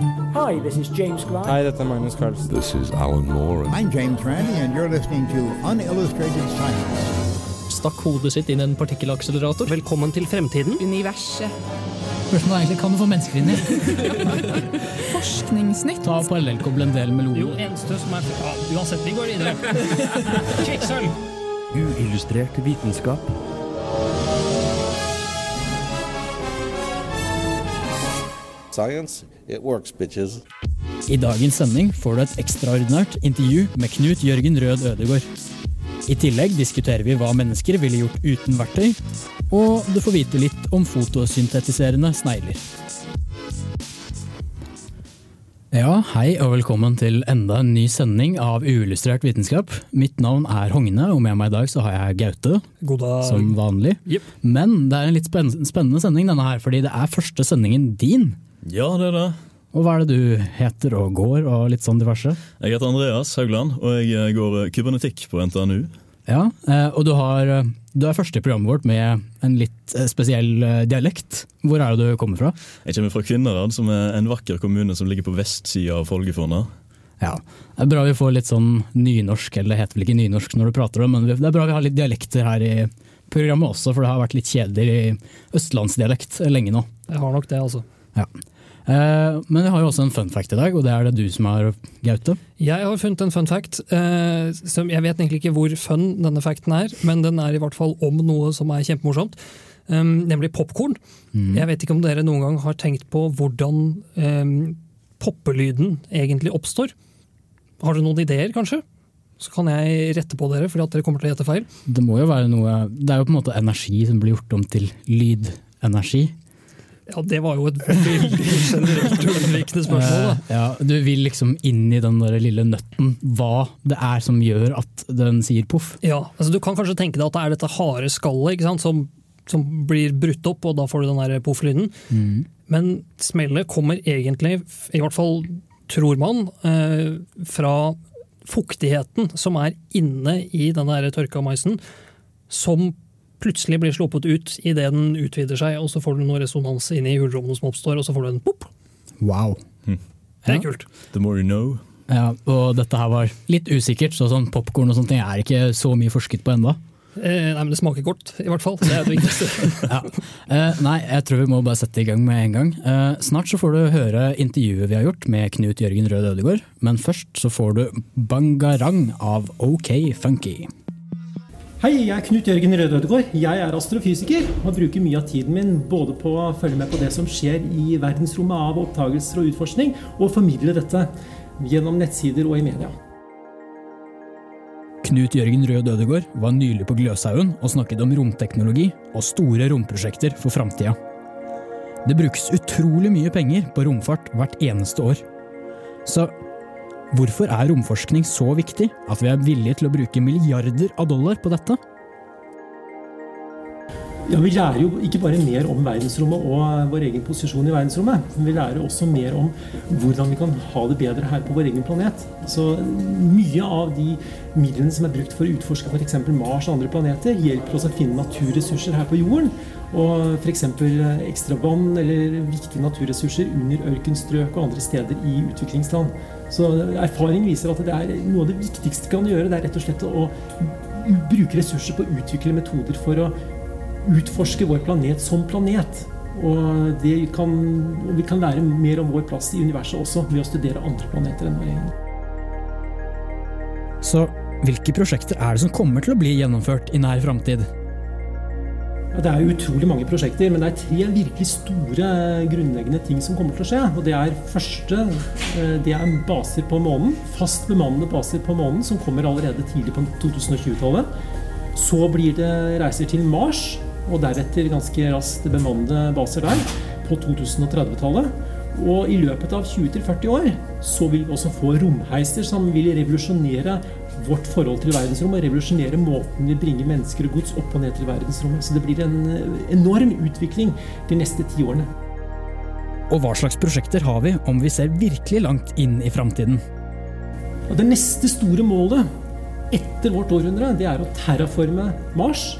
Hi, this is James Grant. Hei, dette er Magnus Carlsen. This is Alan Moore. I'm James Randi, and you're listening to Unillustrated Science. Stakk hodet sitt inn en partikkelakselerator. Velkommen til fremtiden. Universet. Spørsmålet er egentlig kan du få mennesker inn i? Forskningsnytt. Ta parallellkoble en del meloner. Jo, eneste som er ja, Uansett, vi går videre. Kvikksølv. Uillustrert vitenskap. Science, it works, bitches. I dagens sending får du et ekstraordinært intervju med Knut Jørgen Rød Ødegård. I tillegg diskuterer vi hva mennesker ville gjort uten verktøy, og du får vite litt om fotosyntetiserende snegler. Ja, hei og velkommen til enda en ny sending av Uillustrert vitenskap. Mitt navn er Hogne, og med meg i dag så har jeg Gaute, God dag. som vanlig. Yep. Men det er en litt spennende sending denne her, fordi det er første sendingen din. Ja, det er det. Og hva er det du heter og går, og litt sånn diverse? Jeg heter Andreas Haugland, og jeg eh, går eh, kybernetikk på NTNU. Ja, eh, og du, har, du er første i programmet vårt med en litt spesiell dialekt. Hvor er det du kommer fra? Jeg kommer fra Kvinnherad, som er en vakker kommune som ligger på vestsida av Folgefonna. Ja, Det er bra vi får litt sånn nynorsk, eller det heter vel ikke nynorsk når du prater om, men det er bra vi har litt dialekter her i programmet også, for det har vært litt kjedelig østlandsdialekt lenge nå. Jeg har nok det, altså. Ja. Eh, Men jeg har jo også en fun fact i dag, og det er det du som har, Gaute. Jeg har funnet en fun fact. Eh, som jeg vet egentlig ikke hvor fun denne facten er, men den er i hvert fall om noe som er kjempemorsomt. Nemlig popkorn. Jeg vet ikke om dere noen gang har tenkt på hvordan um, poppelyden egentlig oppstår. Har dere noen ideer, kanskje? Så kan jeg rette på dere, fordi at dere kommer til å gjette feil. Det må jo være noe Det er jo på en måte energi som blir gjort om til lydenergi. Ja, Det var jo et veldig generelt unnvikende spørsmål. da. Eh, Ja, du vil liksom inn i den der lille nøtten, hva det er som gjør at den sier poff. Ja, altså Du kan kanskje tenke deg at det er dette harde skallet som, som blir brutt opp, og da får du den poff-lyden. Men smellet kommer egentlig, i hvert fall tror man, eh, fra fuktigheten som er inne i den tørka maisen, som plutselig blir sluppet ut idet den utvider seg, og så får du noe resonans inni hulrommene som oppstår, og så får du en pop. Wow. Det er Ja. kult. The more you know. Ja, og dette her var litt usikkert, så sånn popkorn og sånne ting er ikke så mye forsket på enda. Eh, nei, men det smaker godt, i hvert fall. Det er det viktigste. Ja. Eh, nei, jeg tror vi må bare sette i gang med en gang. Eh, snart så får du høre intervjuet vi har gjort med Knut Jørgen Rød Ødegård, men først så får du Bangarang av OK Funky. Hei, jeg er Knut Jørgen Røde Ødegård. Jeg er astrofysiker og bruker mye av tiden min både på å følge med på det som skjer i verdensrommet av oppdagelser og utforskning, og formidle dette gjennom nettsider og i media. Knut Jørgen Rød Ødegård var nylig på Gløshaugen og snakket om romteknologi og store romprosjekter for framtida. Det brukes utrolig mye penger på romfart hvert eneste år. Så hvorfor er romforskning så viktig at vi er villige til å bruke milliarder av dollar på dette? Ja, Vi lærer jo ikke bare mer om verdensrommet og vår egen posisjon i verdensrommet, men vi lærer også mer om hvordan vi kan ha det bedre her på vår egen planet. Så Mye av de midlene som er brukt for å utforske f.eks. Mars og andre planeter, hjelper oss å finne naturressurser her på jorden. Og f.eks. ekstra vann eller viktige naturressurser under ørkenstrøk og andre steder i utviklingsland. Så erfaring viser at det er noe av det viktigste vi kan gjøre, det er rett og slett å bruke ressurser på å utvikle metoder for å utforske vår planet som planet. Og, kan, vi kan lære mer om vår plass i universet også ved å studere andre planeter enn vår egen. Så hvilke prosjekter er det som kommer til å bli gjennomført i nær framtid? Det er utrolig mange prosjekter, men det er tre virkelig store grunnleggende ting som kommer til å skje. Og det er første eh, det er baser på månen. Fast bemannede baser på månen, som kommer allerede tidlig på 2020-tallet. Så blir det reiser til Mars, og deretter ganske raskt bemannede baser der på 2030-tallet. Og i løpet av 20-40 år så vil vi også få romheiser som vil revolusjonere vårt forhold til verdensrommet. Revolusjonere måten vi bringer mennesker og gods opp og ned til verdensrommet. Så det blir en enorm utvikling de neste ti årene. Og hva slags prosjekter har vi om vi ser virkelig langt inn i framtiden? Det neste store målet etter vårt århundre, det er å terraforme Mars.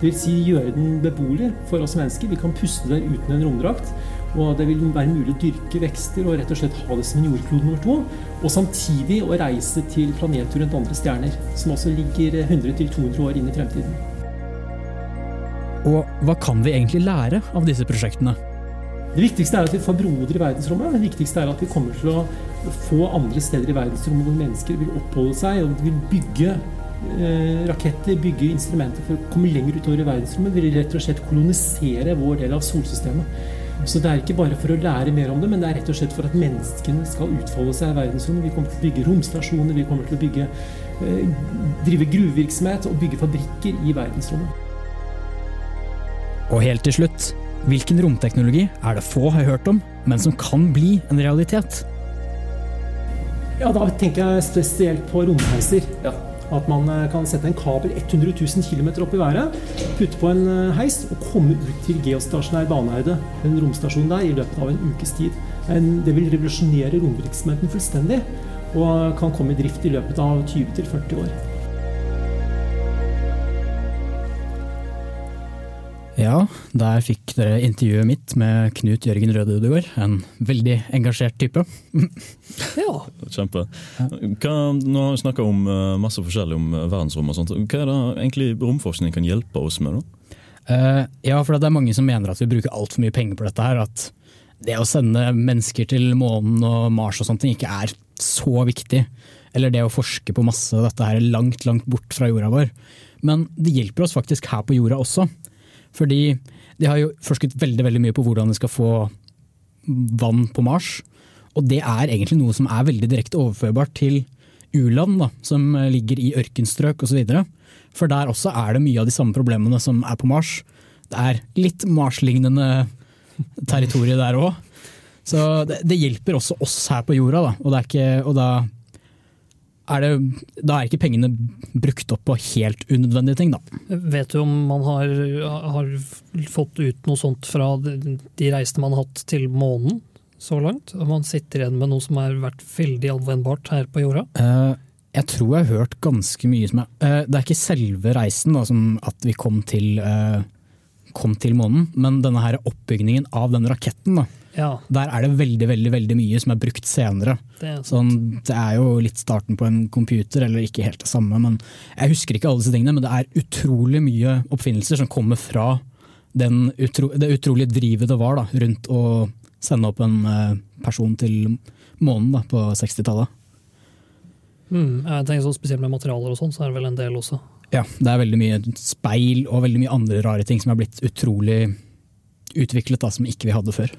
Dvs. Si gjøre den beboelig for oss mennesker. Vi kan puste der uten en romdrakt. Og det vil være mulig å dyrke vekster og rett og slett ha det som en jordklode nummer to. Og samtidig å reise til planeter rundt andre stjerner, som også ligger 100-200 år inn i fremtiden. Og hva kan vi egentlig lære av disse prosjektene? Det viktigste er at vi får broder i verdensrommet. Det viktigste er at vi kommer til å få andre steder i verdensrommet hvor mennesker vil oppholde seg og vil bygge eh, raketter, bygge instrumenter for å komme lenger utover i verdensrommet. Vil rett og slett kolonisere vår del av solsystemet. Så det er ikke bare for å lære mer om det, men det er rett og slett for at menneskene skal utfolde seg i verdensrommet. Vi kommer til å bygge romstasjoner, vi kommer til å bygge, eh, drive gruvevirksomhet og bygge fabrikker i verdensrommet. Og helt til slutt, hvilken romteknologi er det få har hørt om, men som kan bli en realitet? Ja, Da tenker jeg spesielt på romheiser. At man eh, kan sette en kabel 100 000 km opp i været, putte på en eh, heis og komme ut til geostasjonær Baneheide, en romstasjon der, i løpet av en ukes tid. Det vil revolusjonere romvirksomheten fullstendig, og kan komme i drift i løpet av 20-40 år. Ja, der fikk dere intervjuet mitt med Knut Jørgen Røde Ødegaard. En veldig engasjert type. ja. Kjempe. Hva, nå har vi snakka om uh, masse forskjellig om uh, verdensrom og sånt. Hva er det egentlig romforskning kan hjelpe oss med? da? Uh, ja, for det er mange som mener at vi bruker altfor mye penger på dette her. At det å sende mennesker til månen og Mars og sånne ting ikke er så viktig. Eller det å forske på masse av dette her langt, langt bort fra jorda vår. Men det hjelper oss faktisk her på jorda også. Fordi de har jo forsket veldig, veldig mye på hvordan de skal få vann på Mars. Og det er egentlig noe som er veldig direkte overførbart til u-land, som ligger i ørkenstrøk osv. For der også er det mye av de samme problemene som er på Mars. Det er litt Mars-lignende territorium der òg. Så det, det, hjelper også oss her på jorda, da. Og, ikke, og da er det, da er ikke pengene brukt opp på helt unødvendige ting, da. Vet du om man har, har fått ut noe sånt fra de reisene man har hatt til månen så langt? Om man sitter igjen med noe som har vært veldig anvendbart her på jorda? Uh, jeg tror jeg har hørt ganske mye som er uh, Det er ikke selve reisen da, som at vi kom til, uh, kom til månen, men denne her oppbygningen av den raketten. da ja. Der er det veldig veldig, veldig mye som er brukt senere. Det er, sånn, det er jo litt starten på en computer, eller ikke helt det samme. men Jeg husker ikke alle disse tingene, men det er utrolig mye oppfinnelser som kommer fra utro, det utrolige drivet det var da, rundt å sende opp en uh, person til månen da, på 60-tallet. Mm, jeg tenker sånn Spesielt med materialer og sånn, så er det vel en del også. Ja, det er veldig mye speil og veldig mye andre rare ting som er blitt utrolig utviklet da, som ikke vi hadde før.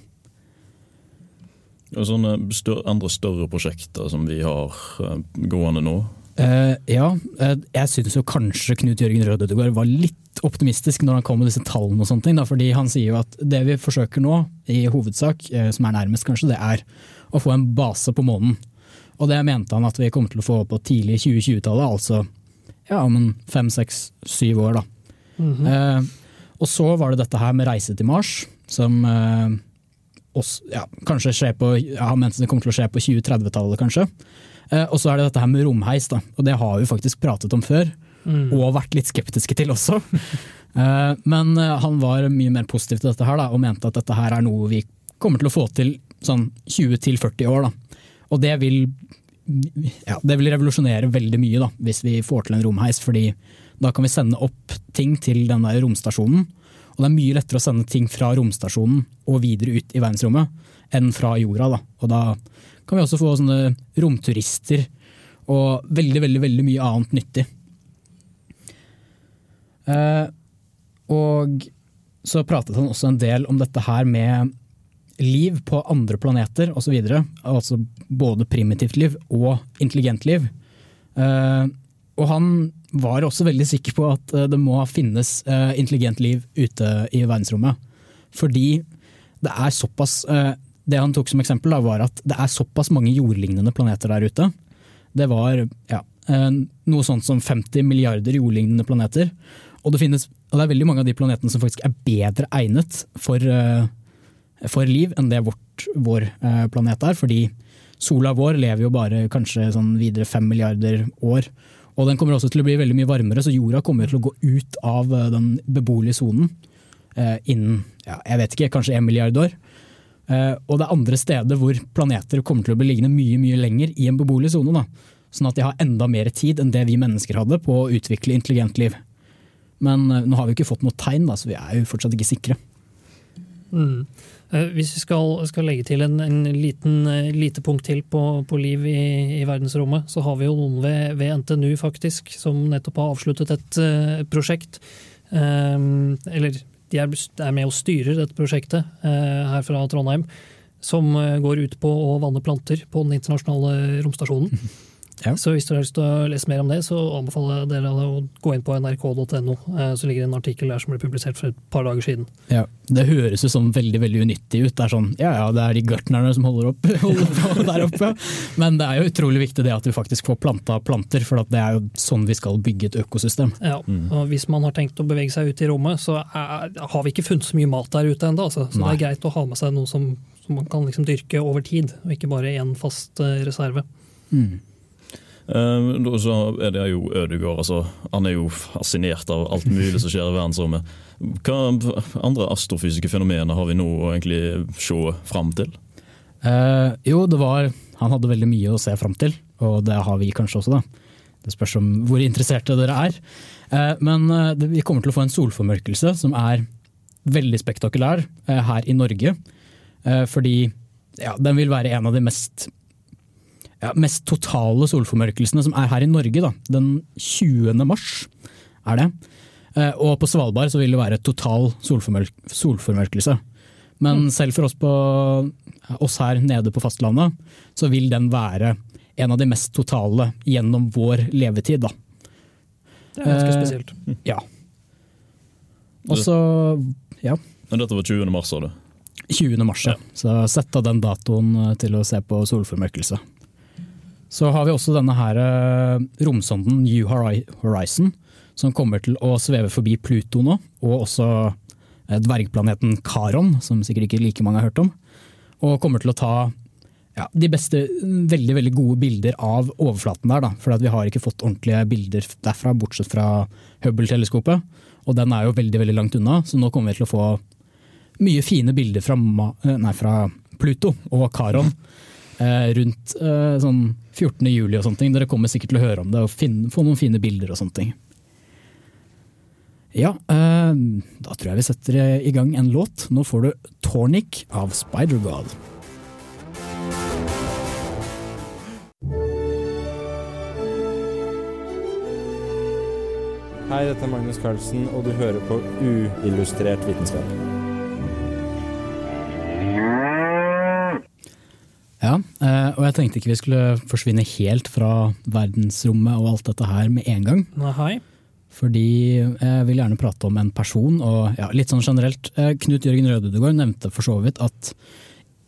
Og sånne større, andre større prosjekter som vi har uh, gående nå? Uh, ja, uh, jeg synes jo kanskje Knut Jørgen Rød Ødegaard var litt optimistisk når han kom med disse tallene. og sånne ting, da, fordi Han sier jo at det vi forsøker nå, i hovedsak, som er nærmest kanskje, det er å få en base på månen. Og det mente han at vi kommer til å få på tidlig 2020-tallet, altså ja, om fem, seks, syv år. da. Mm -hmm. og så var det dette her med reise til Mars, som også, ja, kanskje skje på, Han mente det kommer til å skje på 2030-tallet, kanskje. Eh, og så er det dette her med romheis, da. og det har vi faktisk pratet om før. Mm. Og vært litt skeptiske til også. eh, men eh, han var mye mer positiv til dette her, da, og mente at dette her er noe vi kommer til å få til sånn 20-40 år. Da. Og det vil, ja, det vil revolusjonere veldig mye da, hvis vi får til en romheis. fordi da kan vi sende opp ting til den der romstasjonen og det er mye lettere å sende ting fra romstasjonen og videre ut i verdensrommet enn fra jorda. Da. Og da kan vi også få sånne romturister og veldig, veldig, veldig mye annet nyttig. Eh, og så pratet han også en del om dette her med liv på andre planeter osv. Altså både primitivt liv og intelligent liv. Eh, og han var også veldig sikker på at eh, det må finnes eh, intelligent liv ute i verdensrommet. Fordi det er såpass eh, Det han tok som eksempel, da, var at det er såpass mange jordlignende planeter der ute. Det var ja, noe sånt som 50 milliarder jordlignende planeter. Og det, finnes, og det er veldig mange av de planetene som faktisk er bedre egnet for, for liv enn det vårt, vår planet er. Fordi sola vår lever jo bare kanskje sånn videre fem milliarder år. Og den kommer også til å bli veldig mye varmere, så jorda kommer til å gå ut av eh, den beboelige sonen eh, innen ja, jeg vet ikke, kanskje en milliard år. Eh, og det er andre steder hvor planeter kommer til å bli liggende mye mye lenger i en beboelig sone. Sånn at de har enda mer tid enn det vi mennesker hadde på å utvikle intelligent liv. Men nå har vi ikke fått noe tegn, da, så vi er jo fortsatt ikke sikre. Mm. Eh, Hvis vi skal, skal legge til en, en liten eh, lite punkt til på, på liv i, i verdensrommet, så har vi jo noen ved, ved NTNU faktisk, som nettopp har avsluttet et uh, prosjekt. Um, eller de er, er med og styrer dette prosjektet uh, her fra Trondheim. Som uh, går ut på å vanne planter på den internasjonale romstasjonen. Ja. Så hvis dere har lyst til å lese mer om det, så anbefaler jeg dere å gå inn på nrk.no. Eh, så ligger det en artikkel der som ble publisert for et par dager siden. Ja, Det høres jo sånn veldig veldig unyttig ut. Det er sånn, ja ja, det er de gartnerne som holder, opp, holder på der oppe. Men det er jo utrolig viktig det at vi faktisk får planta planter, for at det er jo sånn vi skal bygge et økosystem. Ja, og Hvis man har tenkt å bevege seg ut i rommet, så er, har vi ikke funnet så mye mat der ute ennå. Altså. Så Nei. det er greit å ha med seg noe som, som man kan liksom dyrke over tid, og ikke bare én fast eh, reserve. Mm. Eh, da så er det jo Ødegaard. Altså, han er jo fascinert av alt mulig som skjer i verdensrommet. Hva andre astrofysiske fenomener har vi nå å egentlig se fram til? Eh, jo, det var Han hadde veldig mye å se fram til, og det har vi kanskje også, da. Det spørs om hvor interesserte dere er. Eh, men eh, det, vi kommer til å få en solformørkelse som er veldig spektakulær eh, her i Norge. Eh, fordi ja, den vil være en av de mest ja, mest totale solformørkelsene som er her i Norge. Da. Den 20. mars er det. Eh, Og på Svalbard så vil det være total solformørk solformørkelse. Men selv for oss, på, oss her nede på fastlandet, så vil den være en av de mest totale gjennom vår levetid. Da. Det er ganske Eh, spesielt. Ja. Og så ja, Men Dette var 20. mars, sa du? 20. mars. Ja. Så sett av den datoen eh, til å se på solformørkelse. Så har vi også denne her eh, romsonden New Horizon, som kommer til å sveve forbi Pluto nå, og også eh, dvergplaneten Karon, som sikkert ikke like mange har hørt om. Og kommer til å ta ja, de beste, veldig veldig gode bilder av overflaten der. For vi har ikke fått ordentlige bilder derfra, bortsett fra Hubble-teleskopet. Og den er jo veldig veldig langt unna, så nå kommer vi til å få mye fine bilder fra, eh, nei, fra Pluto og Karon rundt eh, sånn 14. juli og sånne ting. Dere kommer sikkert til å høre om det og finne, få noen fine bilder og sånne ting. Ja, eh, da tror jeg vi setter i gang en låt. Nå får du Tornik av Spider-God. Hei, dette er Magnus Carlsen, og du hører på Uillustrert vitenskap. Og jeg tenkte ikke vi skulle forsvinne helt fra verdensrommet og alt dette her med en gang. Nei. Fordi jeg vil gjerne prate om en person, og ja, litt sånn generelt. eh, Knut Jørgen Rødudegård nevnte for så vidt at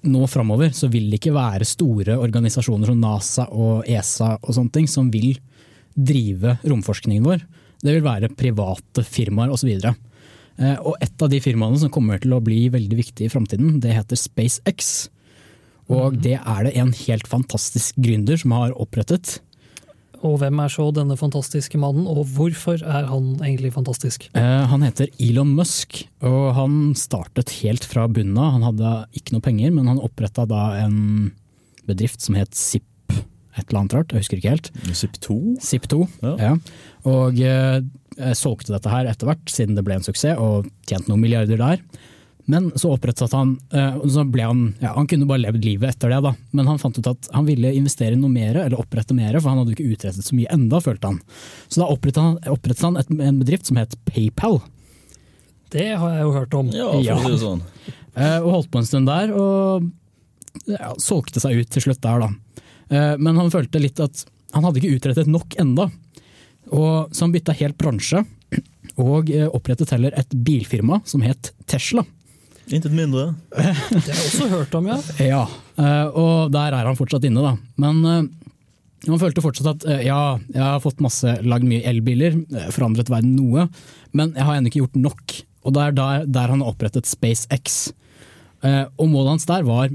nå framover så vil det ikke være store organisasjoner som NASA og ESA og sånne ting som vil drive romforskningen vår. Det vil være private firmaer osv. Eh, Og et av de firmaene som kommer til å bli veldig viktig i framtiden, det heter SpaceX. Og det er det en helt fantastisk gründer som har opprettet. Og hvem er så denne fantastiske mannen, og hvorfor er han egentlig fantastisk? Eh, Han heter Elon Musk, og han startet helt fra bunnen av. Han hadde ikke noe penger, men han oppretta da en bedrift som het Zip et eller annet rart, jeg husker ikke helt. ZIP2? Zip2, Ja. ja. Og eh, solgte dette her etter hvert, siden det ble en suksess, og tjente noen milliarder der. Men så opprettet han eh, og så ble han, ja, han kunne bare levd livet etter det, da. Men han fant ut at han ville investere noe mer, eller opprette mer, for han hadde jo ikke utrettet så mye enda, følte han. Så da opprettet han, opprettet han et, en bedrift som het PayPal. Det har jeg jo hørt om. Ja, for å si det sånn. Eh, og holdt på en stund der, og ja, solgte seg ut til slutt der, da. Eh, men han følte litt at han hadde ikke utrettet nok enda. Og, så han bytta helt bransje, og opprettet heller et bilfirma som het Tesla. Intet mindre. Det har jeg også hørt om, ja. Ja, eh, og der er han fortsatt inne, da. Men man han følte fortsatt at eh, ja, jeg har fått masse, lagd mye elbiler, eh, forandret verden noe, men jeg har ennå ikke gjort nok. Og det er der, der han har opprettet SpaceX. Eh, Og målet hans der var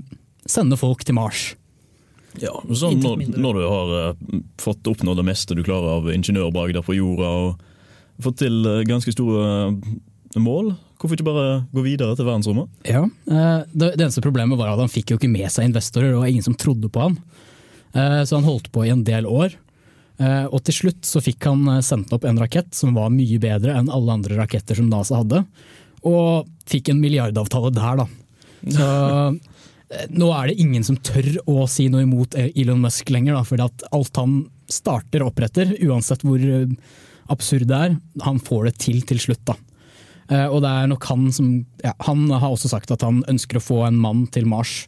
sende folk til Mars. Ja, sånn når, når du har eh, fått oppnådd det meste du klarer av ingeniørbragder på jorda, og fått til eh, ganske store eh, mål, Hvorfor ikke bare gå videre til verdensrommet? Ja, eh, det, eneste problemet var at han fikk jo ikke med seg investorer, og ingen som trodde på han. Eh, Så han holdt på i en del år. Eh, Og til slutt så fikk han sendt opp en rakett som var mye bedre enn alle andre raketter som NASA hadde. Og fikk en milliardavtale der, da. Så nå er det ingen som tør å si noe imot Elon Musk lenger, da, fordi alt han starter og oppretter, uansett hvor absurd det er, han får det til til slutt. da. Eh, Og det er nok han som ja, Han har også sagt at han ønsker å få en mann til Mars,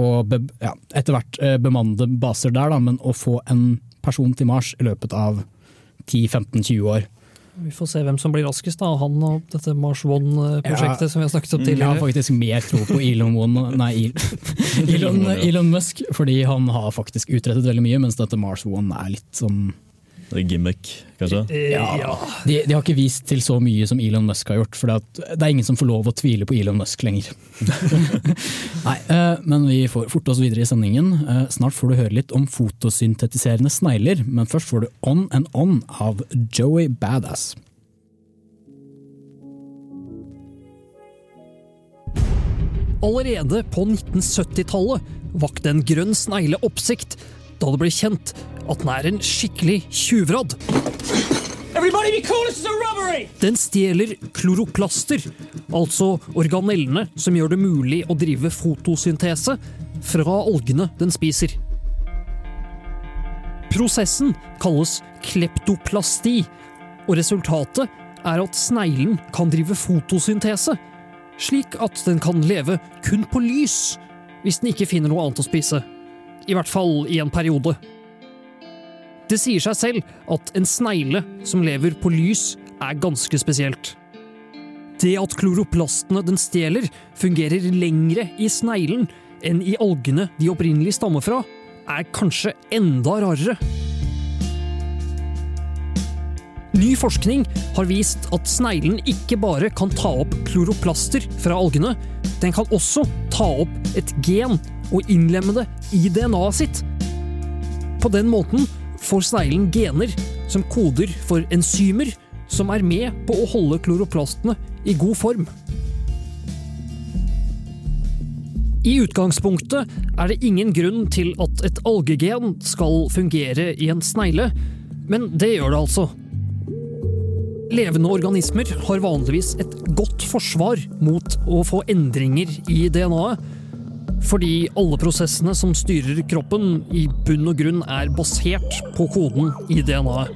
og be, ja, etter hvert eh, bemannede baser der, da, men å få en person til Mars i løpet av 10-15-20 år. Vi får se hvem som blir raskest, da. Han og dette Mars One-prosjektet Ja. som vi har snakket om tidligere. Jeg har faktisk mer tro på Elon, One, nei, Elon, Elon Musk, fordi han har faktisk utrettet veldig mye, mens dette Mars One er litt sånn gimmick, kanskje? Ja. De, de har ikke vist til så mye som Elon Musk har gjort, for det er ingen som får lov å tvile på Elon Musk lenger. Nei, eh, men vi får forte oss videre i sendingen. Eh, Snart får du høre litt om fotosyntetiserende snegler, men først får du On and On av Joey Badass. Allerede på 1970-tallet vakte en grønn snegle oppsikt da det ble kjent at den er en skikkelig tjuvradd. Den stjeler kloroplaster, altså organellene som gjør det mulig å drive fotosyntese, fra algene den spiser. Prosessen kalles kleptoplasti, og resultatet er at sneglen kan drive fotosyntese, slik at den kan leve kun på lys hvis den ikke finner noe annet å spise. I hvert fall i en periode. Det sier seg selv at en snegle som lever på lys, er ganske spesielt. Det at kloroplastene den stjeler, fungerer lengre i sneglen enn i algene de opprinnelig stammer fra, er kanskje enda rarere. Ny forskning har vist at sneglen ikke bare kan ta opp kloroplaster fra algene, den kan også ta opp et gen og innlemme det i DNA-et sitt. På den måten får sneglen gener som koder for enzymer som er med på å holde kloroplastene i god form. I utgangspunktet er det ingen grunn til at et algegen skal fungere i en snegle, men det gjør det altså. Levende organismer har vanligvis et godt forsvar mot å få endringer i DNA-et, fordi alle prosessene som styrer kroppen, i bunn og grunn er basert på koden i DNA-et.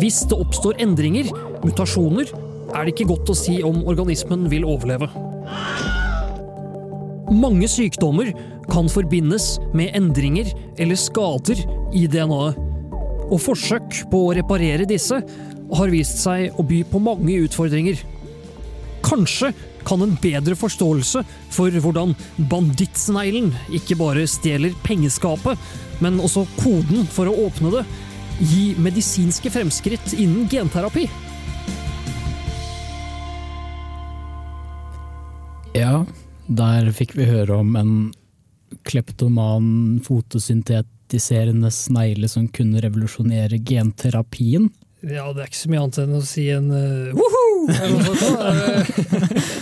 Hvis det oppstår endringer, mutasjoner, er det ikke godt å si om organismen vil overleve. Mange sykdommer kan forbindes med endringer eller skader i DNA-et, og forsøk på å reparere disse har vist seg å by på mange utfordringer. Kanskje kan en bedre forståelse for hvordan bandittsneglen ikke bare stjeler pengeskapet, men også koden for å åpne det, gi medisinske fremskritt innen genterapi. Ja, der fikk vi høre om en kleptoman fotosyntetiserende snegle som kunne revolusjonere genterapien. Ja, det er ikke så mye annet enn å si en uh, woho! sånt, da.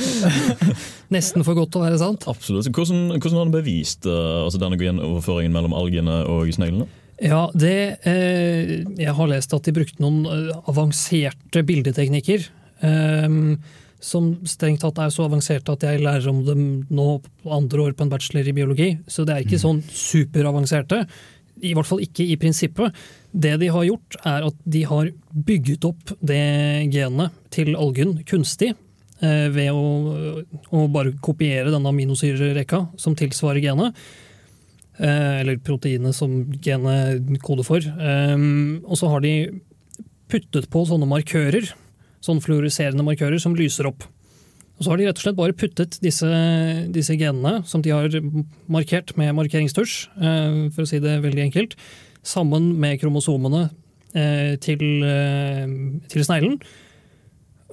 Nesten for godt til å være sant. Absolutt. Hvordan, hvordan har du bevist uh, altså denne genoverføringen mellom algene og sneglene? Ja, det eh, Jeg har lest at de brukte noen eh, avanserte bildeteknikker. ehm, som strengt tatt er så avanserte at jeg lærer om dem nå andre år på en bachelor i biologi. Så det er ikke sånn superavanserte. I hvert fall ikke i prinsippet. Det de har gjort, er at de har bygget opp det genet til algen kunstig. eh, Ved å, å bare kopiere denne aminosyrerekka som tilsvarer genet. Eh, eller proteinet som genet koder for. Um, og så har de puttet på sånne markører, sånne fluoriserende markører som lyser opp. Og så har de rett og slett bare puttet disse, disse genene, som de har markert med markeringstusj, eh, for å si det veldig enkelt, sammen med kromosomene eh, til, eh, til sneglen.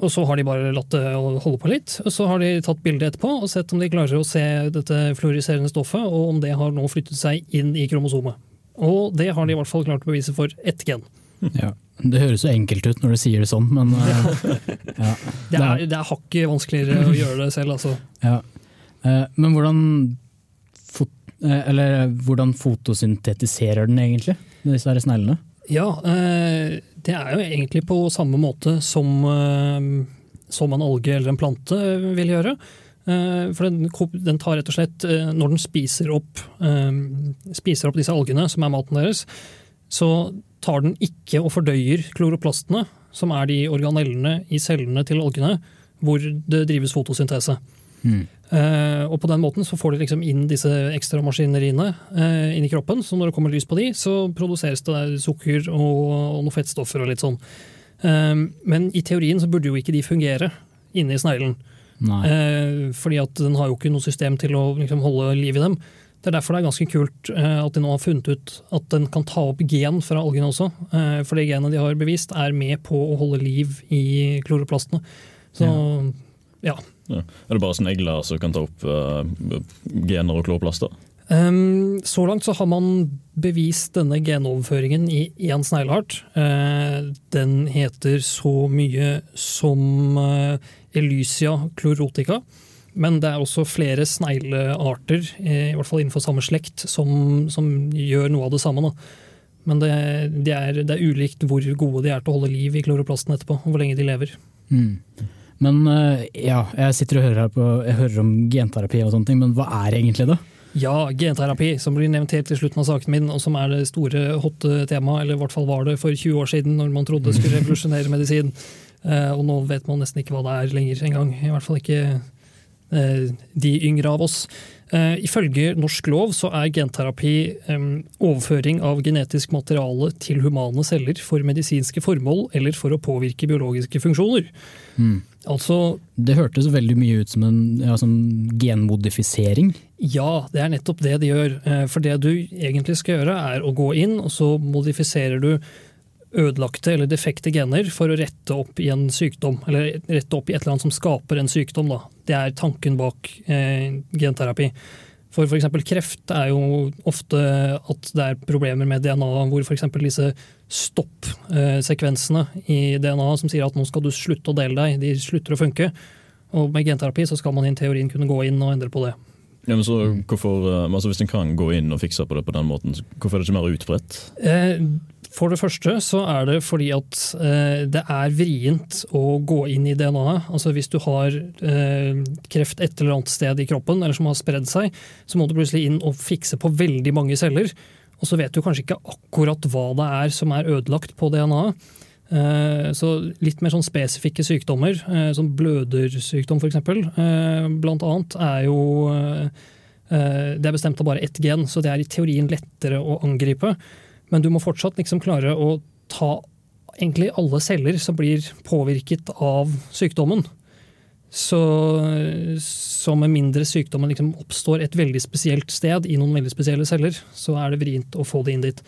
Og så har de bare latt det holde på litt. Og så har de tatt bilde etterpå og sett om de klarer å se dette fluoriserende stoffet, og om det har nå flyttet seg inn i kromosomet. Og det har de i hvert fall klart å bevise for ett gen. Ja. Det høres jo enkelt ut når du sier det sånn, men eh, ja. Det er, det er hakket vanskeligere å gjøre det selv, altså. Ja. Eh, Men hvordan, fot, eller, hvordan fotosyntetiserer den egentlig, disse her sneglene? Ja, det er jo egentlig på samme måte som, som en alge eller en plante vil gjøre. For den, den tar rett og slett, når den spiser opp, spiser opp disse algene, som er maten deres, så tar den ikke og fordøyer kloroplastene, som er de organellene i cellene til algene, hvor det drives fotosyntese. Eh, og på den måten så får de liksom inn disse ekstra maskineriene eh, inn i kroppen, så når det kommer lys på de, så produseres det sukker og, og noen fettstoffer og litt sånn. Uh, men i teorien så burde jo ikke de fungere inni sneglen. Nei. Eh, fordi at den har jo ikke noe system til å liksom, holde liv i dem. Det er derfor det er ganske kult eh, at de nå har funnet ut at den kan ta opp gen fra algene også. Eh, for det genet de har bevist er med på å holde liv i kloroplastene. Så ja. Ja. Er det bare snegler som kan ta opp uh, gener og kloroplaster? Um, så langt så har man bevist denne genoverføringen i én snegleart. Uh, den heter så mye som uh, Elysia chlorotica. Men det er også flere sneglearter, eh, i hvert fall innenfor samme slekt, som, som gjør noe av det samme. Da. Men det, det, er, det er ulikt hvor gode de er til å holde liv i kloroplasten etterpå, og hvor lenge de lever. Mm. Men eh, ja, jeg sitter og hører, på, jeg hører om genterapi og sånne ting, men hva er egentlig det? Ja, genterapi, som blir nevnt helt til slutten av saken min, og som er det store hotte temaet, eller i hvert fall var det for 20 år siden, når man trodde det skulle revolusjonere medisin. Eh, og nå vet man nesten ikke hva det er lenger engang. I hvert fall ikke de yngre av oss. Eh, ifølge norsk lov så er genterapi eh, overføring av genetisk materiale til humane celler for medisinske formål eller for å påvirke biologiske funksjoner. Altså Det hørtes veldig mye ut som en ja, som genmodifisering. Ja, det er nettopp det de gjør. Eh, For det du egentlig skal gjøre, er å gå inn, og så modifiserer du ødelagte eller defekte gener for å rette opp i en sykdom, eller rette opp i et eller annet som skaper en sykdom. Da. Det er tanken bak eh, genterapi. For f.eks. kreft er jo ofte at det er problemer med DNA, hvor f.eks. disse stopp-sekvensene i DNA som sier at nå skal du slutte å dele deg, de slutter å funke. Og med genterapi så skal man i teorien kunne gå inn og endre på det. Ja, men så hvorfor, eh, altså Hvis en kan gå inn og fikse på det på den måten, hvorfor er det ikke mer utbredt? Eh, For det første så er det fordi at eh, det er vrient å gå inn i DNA-et. Altså hvis du har eh, kreft et eller annet sted i kroppen, eller som har spredd seg, så må du plutselig inn og fikse på veldig mange celler. Og så vet du kanskje ikke akkurat hva det er som er ødelagt på DNA-et. Eh, Så litt mer sånn spesifikke sykdommer, eh, som blødersykdom f.eks., blant annet, er jo eh, eh, Det er bestemt av bare ett gen, så det er i teorien lettere å angripe. Men du må fortsatt liksom klare å ta egentlig alle celler som blir påvirket av sykdommen. Så, så med mindre sykdommen liksom oppstår et veldig spesielt sted i noen veldig spesielle celler, så er det vrient å få det inn dit.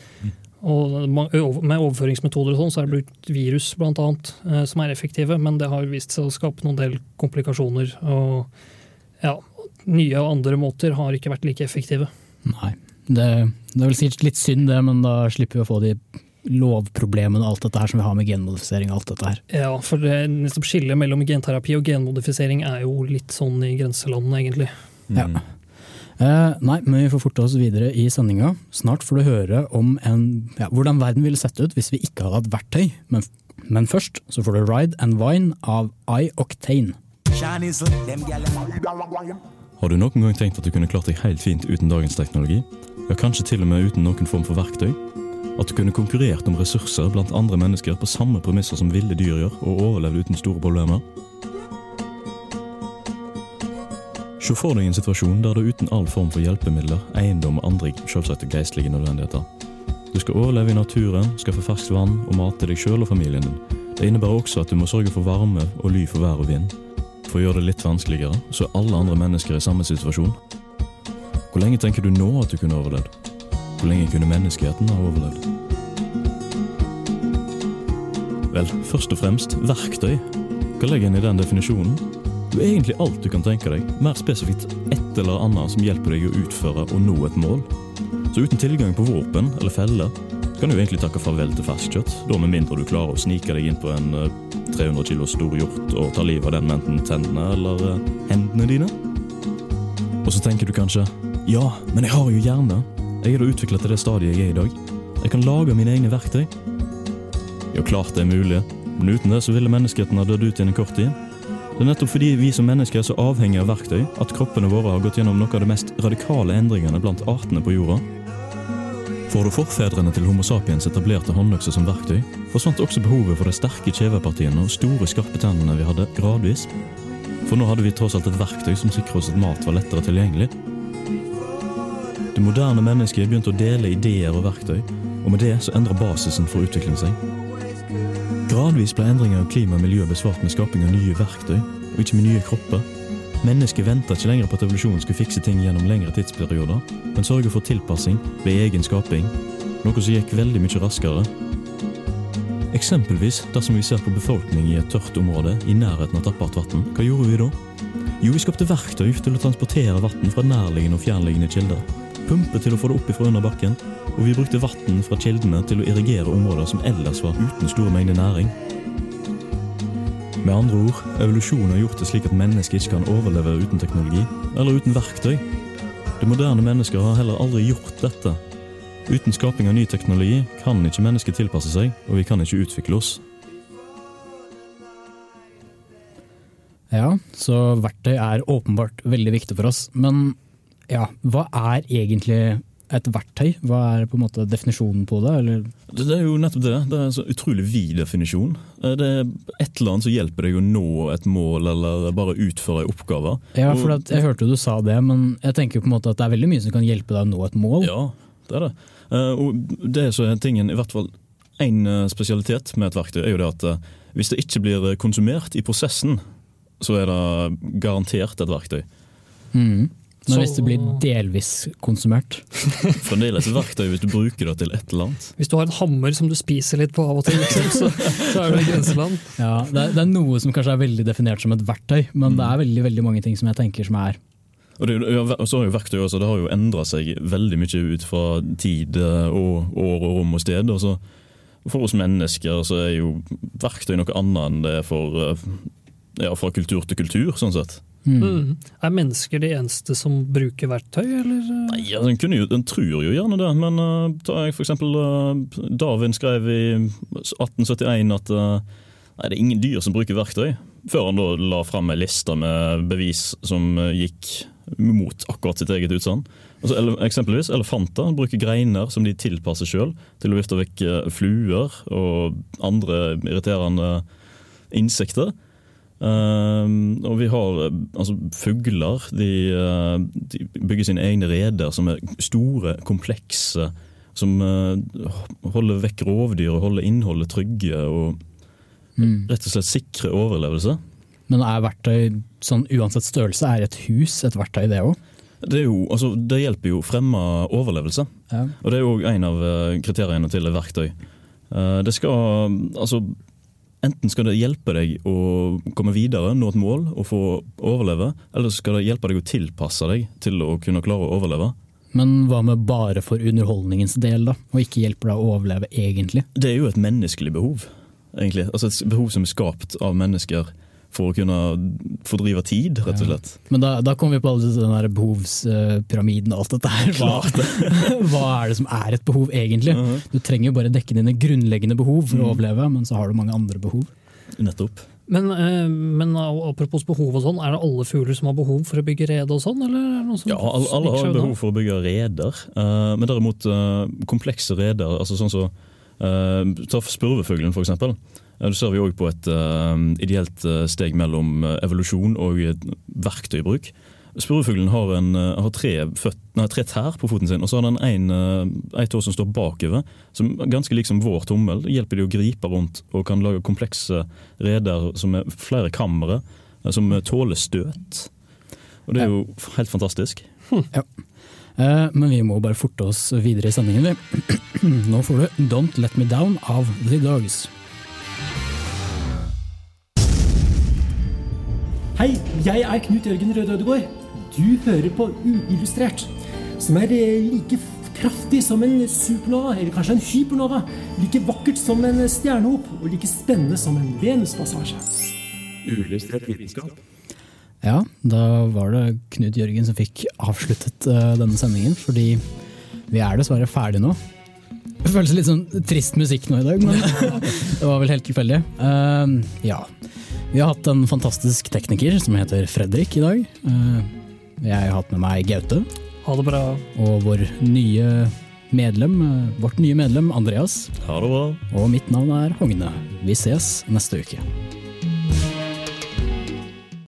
Og med overføringsmetoder og sånn, så er det brukt virus blant annet, som er effektive, men det har vist seg å skape noen del komplikasjoner. Og ja, nye og andre måter har ikke vært like effektive. Nei. Det, det er vel sikkert litt synd det, men da slipper vi å få de lovproblemene og alt dette her som vi har med genmodifisering og alt dette her. Ja, for det nettopp skillet mellom genterapi og genmodifisering er jo litt sånn i grenselandene, egentlig. Ja. Eh, nei, men vi får forte oss videre i sendinga. Snart får du høre om en, ja, hvordan verden ville sett ut hvis vi ikke hadde hatt verktøy. Men, men først så får du Ride and Vine av iOctane. Har du noen gang tenkt at du kunne klart deg helt fint uten dagens teknologi? Ja, kanskje til og med uten noen form for verktøy? At du kunne konkurrert om ressurser blant andre mennesker på samme premisser som ville dyr gjør, og overlevd uten store problemer? Se for deg en situasjon der du uten all form for hjelpemidler, eiendom og andre selvsagte geistlige nødvendigheter. Du skal overleve i naturen, skaffe ferskt vann og mate deg sjøl og familien din. Det innebærer også at du må sørge for varme og ly for vær og vind. For å gjøre det litt vanskeligere, så er alle andre mennesker i samme situasjon. Hvor lenge tenker du nå at du kunne overlevd? Hvor lenge kunne menneskeheten ha overlevd? Vel, først og fremst verktøy. Hva legger en i den definisjonen? Det er egentlig alt du kan tenke deg, mer spesifikt et eller annet som hjelper deg å utføre og nå et mål. Så uten tilgang på våpen eller feller, kan du egentlig takke farvel til festkjøtt. Da med mindre du klarer å snike deg inn på en eh, 300 kilo stor hjort og ta livet av den med enten tennene eller eh, hendene dine. Og så tenker du kanskje ja, men jeg har jo hjerne. Jeg er da utvikla til det stadiet jeg er i dag. Jeg kan lage mine egne verktøy. Ja, klart det er mulig, men uten det så ville menneskeheten ha dødd ut innen kort tid. Det er nettopp fordi vi som mennesker er så avhengige av verktøy, at kroppene våre har gått gjennom noe av de mest radikale endringene blant artene på jorda. For da forfedrene til Homo sapiens etablerte håndøkse som verktøy, forsvant også behovet for de sterke kjevepartiene og store, skarpe tennene vi hadde, gradvis. For nå hadde vi tross alt et verktøy som sikret oss at mat var lettere tilgjengelig. Det moderne mennesket begynte å dele ideer og verktøy, og med det så endra basisen for utvikling seg. Gradvis ble endringer av klima og miljø besvart med skaping av nye verktøy, og ikke med nye kropper. Mennesket venta ikke lenger på at evolusjonen skulle fikse ting gjennom lengre tidsperioder, men sørge for tilpassing ved egen skaping, noe som gikk veldig mye raskere. Eksempelvis dersom vi ser på befolkning i et tørt område i nærheten av tappert vann, hva gjorde vi da? Jo, vi skapte verktøy til å transportere vann fra nærliggende og fjernliggende kilder. Pumpe til å få det opp ifra under bakken, og vi brukte vann fra kildene til å irrigere områder som ellers var uten store mengder næring. Med andre ord, evolusjonen har gjort det slik at mennesket ikke kan overleve uten teknologi, eller uten verktøy. Det moderne mennesket har heller aldri gjort dette. Uten skaping av ny teknologi kan ikke mennesket tilpasse seg, og vi kan ikke utvikle oss. Ja, så verktøy er åpenbart veldig viktig for oss. Men ja, hva er egentlig et verktøy? Hva er på en måte definisjonen på det? Eller? Det, er jo nettopp det. Det er en så utrolig vid definisjon. Eh, Det er et eller annet som hjelper deg å nå et mål, eller bare utføre oppgaver. Ja, for Og- jeg hørte du sa det, men jeg tenker på en måte at det er veldig mye som kan hjelpe deg å nå et mål. Ja, det er det. Eh, Og det er så tingen, i hvert fall en eh, spesialitet med et verktøy, er jo det at hvis det ikke blir konsumert i prosessen, så er det garantert et verktøy. Mhm. Men Så- hvis det blir delvis konsumert Fremdeles et verktøy hvis du bruker det til et eller annet. Hvis du har en hammer som du spiser litt på av og til, liksom, så, så er det grenseland. ja, det, er, det er noe som kanskje er veldig definert som et verktøy, men Mm. det er veldig veldig mange ting som jeg tenker som er Og, det, og så har jo verktøy også, det har jo endra seg veldig mye ut fra tid eh, og år og rom og sted. Og så for oss mennesker så er jo verktøy noe annet enn det er for eh, ja, fra kultur til kultur, sånn sett. Mm. Er mennesker de eneste som bruker verktøy, eller? Nei, ja, den, kunne jo, den tror jo gjerne det, men uh, tar jeg for eksempel uh, Darwin skrev i 1871 at uh, nei, det er ingen dyr som bruker verktøy. Før han da la fram ei liste med bevis som gikk mot akkurat sitt eget utsagn. Altså, ele eksempelvis elefanter bruker greiner som de tilpasser sjøl til å vifte vekk fluer og andre irriterende insekter. Um, og vi har uh, altså, fugler. De, uh, de bygger sine egne reder som er store, komplekse. Som uh, holder vekk rovdyr og holder innholdet trygge og Mm. rett og slett sikrer overlevelse. Men er verktøy, sånn uansett størrelse, er et hus et verktøy det òg? Det, jo, altså, det hjelper jo å fremme overlevelse. Ja. Og det er jo en av kriteriene til verktøy. Det skal altså Enten skal det hjelpe deg å komme videre, nå et mål og få overleve, eller skal det hjelpe deg å tilpasse deg til å kunne klare å overleve. Men hva med bare for underholdningens del, da? Og ikke hjelper deg å overleve egentlig? Det er jo et menneskelig behov, egentlig. Altså et behov som er skapt av mennesker for å kunne fordrive tid, rett og slett. Men da, da kommer vi på alle den der behovspyramiden og alt dette her. Hva, hva er det som er et behov egentlig? Du trenger jo bare dekke dine grunnleggende behov for å overleve, men så har du mange andre behov. Nettopp. Men, eh, men apropos behov og sånn, er det alle fugler som har behov for å bygge rede og sånn? Eller noe som Ja, alle, alle har behov for å bygge reder, eh, men derimot eh, komplekse reder, altså sånn som så, Ta spurvefuglen, for eksempel. Du ser vi òg på et eh, ideelt eh, steg mellom eh, evolusjon og verktøybruk. Spurvefuglen har, en, har tre, føt, nei, tre tær på foten sin, og så har den en, tå som står bakover, som ganske lik som vår tommel. Hjelper de å gripe rundt og kan lage komplekse reder som er flere kamre, som tåler støt. Og det er jo helt fantastisk. Ja. Eh, men vi må bare forte oss videre i sendingen. vi. Nå får du Don't Let Me Down av The Dogs. Hei, jeg er Knut Jørgen Røde Ødegård. Du hører på Uillustrert, som er eh, like kraftig som en supernova, eller kanskje en hypernova. Like vakkert som en stjernehop, og like spennende som en Venuspassasje. Uillustrert vitenskap. Ja, da var det Knut Jørgen som fikk avsluttet eh, denne sendingen, fordi vi er dessverre ferdige nå. Det føles litt sånn trist musikk nå i dag, men det var vel helt tilfeldig. Uh, ja. Vi har hatt en fantastisk tekniker som heter Fredrik i dag. Eh, jeg har hatt med meg Gaute. Ha det bra. Og vår nye medlem, eh, vårt nye medlem Andreas. Ha det bra. Og mitt navn er Hogne. Vi ses neste uke.